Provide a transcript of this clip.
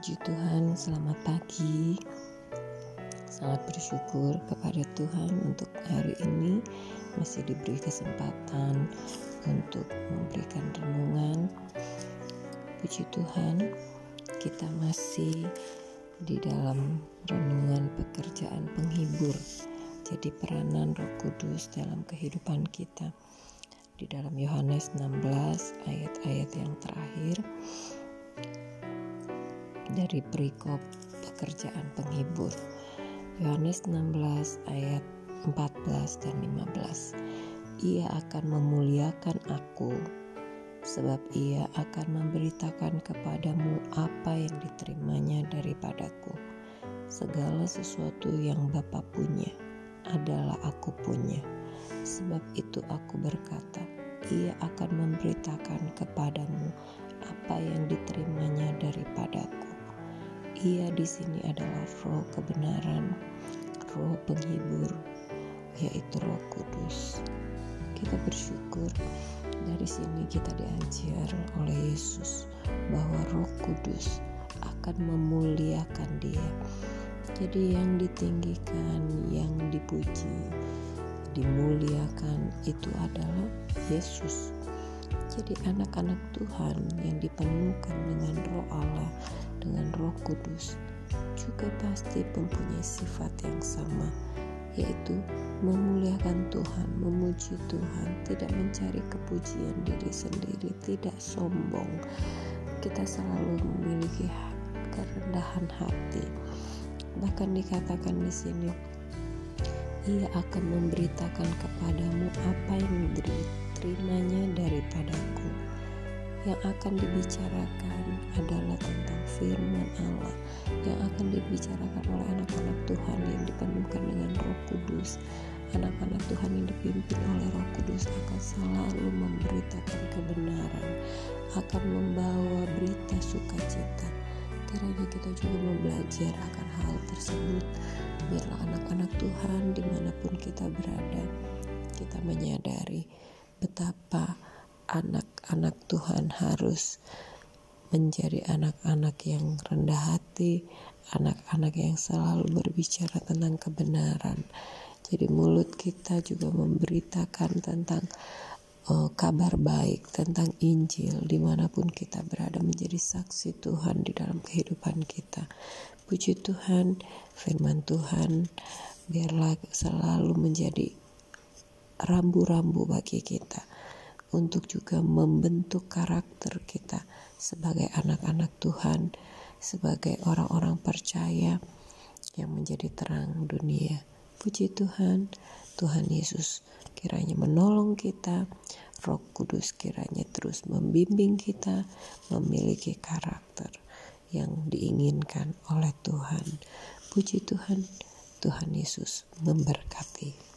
Puji Tuhan, selamat pagi. Sangat bersyukur kepada Tuhan untuk hari ini masih diberi kesempatan untuk memberikan renungan. Puji Tuhan, kita masih di dalam renungan pekerjaan penghibur. Jadi peranan Roh Kudus dalam kehidupan kita. Di dalam Yohanes 16 ayat-ayat yang terakhir dari perikop pekerjaan penghibur. Yohanes 16 ayat 14 dan 15. Ia akan memuliakan aku sebab ia akan memberitakan kepadamu apa yang diterimanya daripadaku. Segala sesuatu yang Bapa punya adalah aku punya. Sebab itu aku berkata, ia akan memberitakan kepadamu apa yang diterimanya daripadaku. Ia di sini adalah roh kebenaran, roh penghibur, yaitu roh kudus. Kita bersyukur dari sini kita diajar oleh Yesus bahwa roh kudus akan memuliakan dia. Jadi yang ditinggikan, yang dipuji, dimuliakan itu adalah Yesus. Jadi anak-anak Tuhan yang dipenuhkan dengan roh Allah dengan Roh Kudus juga pasti mempunyai sifat yang sama, yaitu memuliakan Tuhan, memuji Tuhan, tidak mencari kepujian diri sendiri, tidak sombong. Kita selalu memiliki kerendahan hati. Bahkan dikatakan di sini, ia akan memberitakan kepadamu apa yang diterimanya daripadaku yang akan dibicarakan adalah tentang firman Allah yang akan dibicarakan oleh anak-anak Tuhan yang dipenuhkan dengan Roh Kudus. Anak-anak Tuhan yang dipimpin oleh Roh Kudus akan selalu memberitakan kebenaran, akan membawa berita sukacita. Kiranya kita juga mau belajar akan hal tersebut. Biarlah anak-anak Tuhan di mana pun kita berada, kita menyadari betapa anak-anak Tuhan harus menjadi anak-anak yang rendah hati, anak-anak yang selalu berbicara tentang kebenaran. Jadi mulut kita juga memberitakan tentang uh, kabar baik, tentang Injil di mana pun kita berada menjadi saksi Tuhan di dalam kehidupan kita. Puji Tuhan, firman Tuhan biarlah selalu menjadi rambu-rambu bagi kita untuk juga membentuk karakter kita sebagai anak-anak Tuhan, sebagai orang-orang percaya yang menjadi terang dunia. Puji Tuhan, Tuhan Yesus kiranya menolong kita, Roh Kudus kiranya terus membimbing kita memiliki karakter yang diinginkan oleh Tuhan. Puji Tuhan, Tuhan Yesus memberkati.